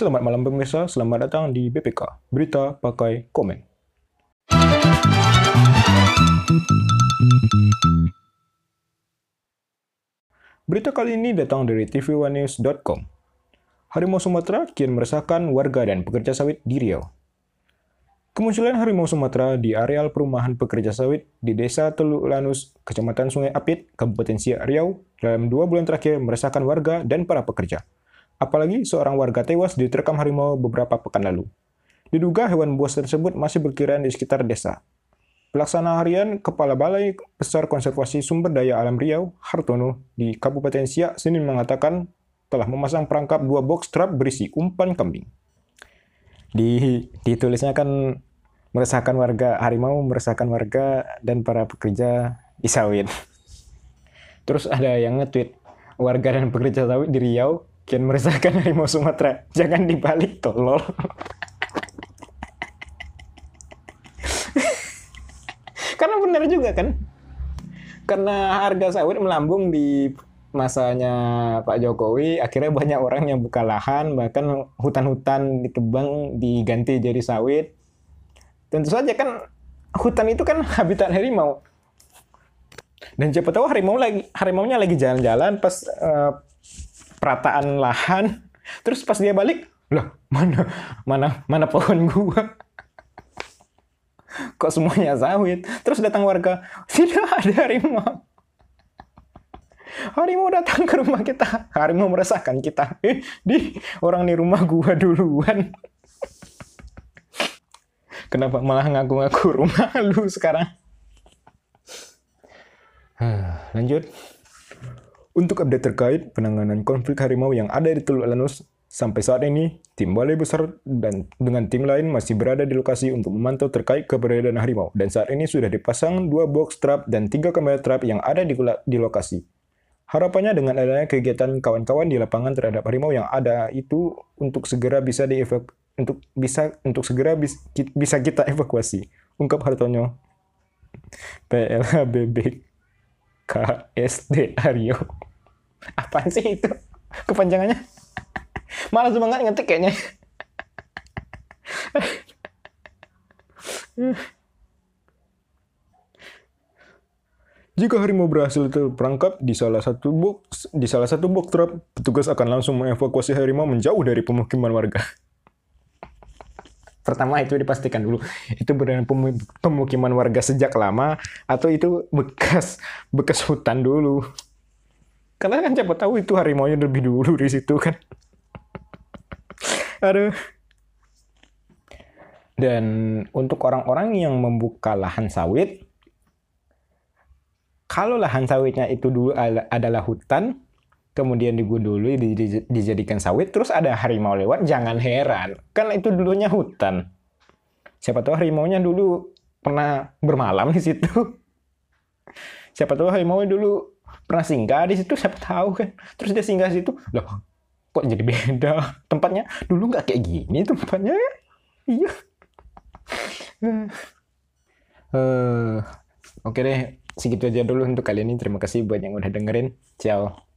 Selamat malam pemirsa, selamat datang di BPK, Berita Pakai Komen. Berita kali ini datang dari tv1news.com. Harimau Sumatera kian meresahkan warga dan pekerja sawit di Riau. Kemunculan harimau Sumatera di areal perumahan pekerja sawit di Desa Teluk Lanus, Kecamatan Sungai Apit, Kabupaten Siak Riau, dalam dua bulan terakhir meresahkan warga dan para pekerja. Apalagi seorang warga tewas diterkam harimau beberapa pekan lalu. Diduga hewan buas tersebut masih berkeliaran di sekitar desa. Pelaksana harian Kepala Balai Besar Konservasi Sumber Daya Alam Riau, Hartono, di Kabupaten Siak, Senin mengatakan telah memasang perangkap dua box trap berisi umpan kambing. Di, ditulisnya kan meresahkan warga, harimau meresahkan warga dan para pekerja di sawit. Terus ada yang nge-tweet, warga dan pekerja sawit di Riau kian meresahkan harimau Sumatera. Jangan dibalik, tolol. Karena benar juga kan. Karena harga sawit melambung di masanya Pak Jokowi, akhirnya banyak orang yang buka lahan, bahkan hutan-hutan ditebang diganti jadi sawit. Tentu saja kan hutan itu kan habitat harimau. Dan siapa tahu harimau lagi harimaunya lagi jalan-jalan pas uh, perataan lahan, terus pas dia balik, loh mana mana mana pohon gua? kok semuanya sawit? Terus datang warga, tidak ada harimau. Harimau datang ke rumah kita. Harimau meresahkan kita. Eh, di orang di rumah gua duluan. Kenapa malah ngaku-ngaku rumah lu sekarang? Lanjut. Untuk update terkait penanganan konflik harimau yang ada di Teluk Lanus, Sampai saat ini, tim Balai Besar dan dengan tim lain masih berada di lokasi untuk memantau terkait keberadaan harimau. Dan saat ini sudah dipasang dua box trap dan tiga kamera trap yang ada di, di lokasi. Harapannya dengan adanya kegiatan kawan-kawan di lapangan terhadap harimau yang ada itu untuk segera bisa dievak untuk bisa untuk segera bis, bisa kita evakuasi. Ungkap Hartono. PLHBB KSD Aryo. Apaan sih itu? Kepanjangannya? Malah semangat ngetik kayaknya. Jika harimau berhasil terperangkap di salah satu box di salah satu box trap, petugas akan langsung mengevakuasi harimau menjauh dari pemukiman warga. Pertama itu dipastikan dulu itu benar pemukiman warga sejak lama atau itu bekas bekas hutan dulu. Karena kan siapa tahu itu harimau nya lebih dulu di situ kan. Aduh. Dan untuk orang-orang yang membuka lahan sawit, kalau lahan sawitnya itu dulu adalah hutan, kemudian digunduli, dijadikan sawit, terus ada harimau lewat, jangan heran. Kan itu dulunya hutan. Siapa tahu harimaunya dulu pernah bermalam di situ. Siapa tahu harimau dulu pernah singgah di situ, siapa tahu kan. Terus dia singgah di situ, loh kok jadi beda tempatnya? Dulu nggak kayak gini tempatnya. Iya. Uh, oke deh segitu aja dulu untuk kali ini. Terima kasih buat yang udah dengerin. Ciao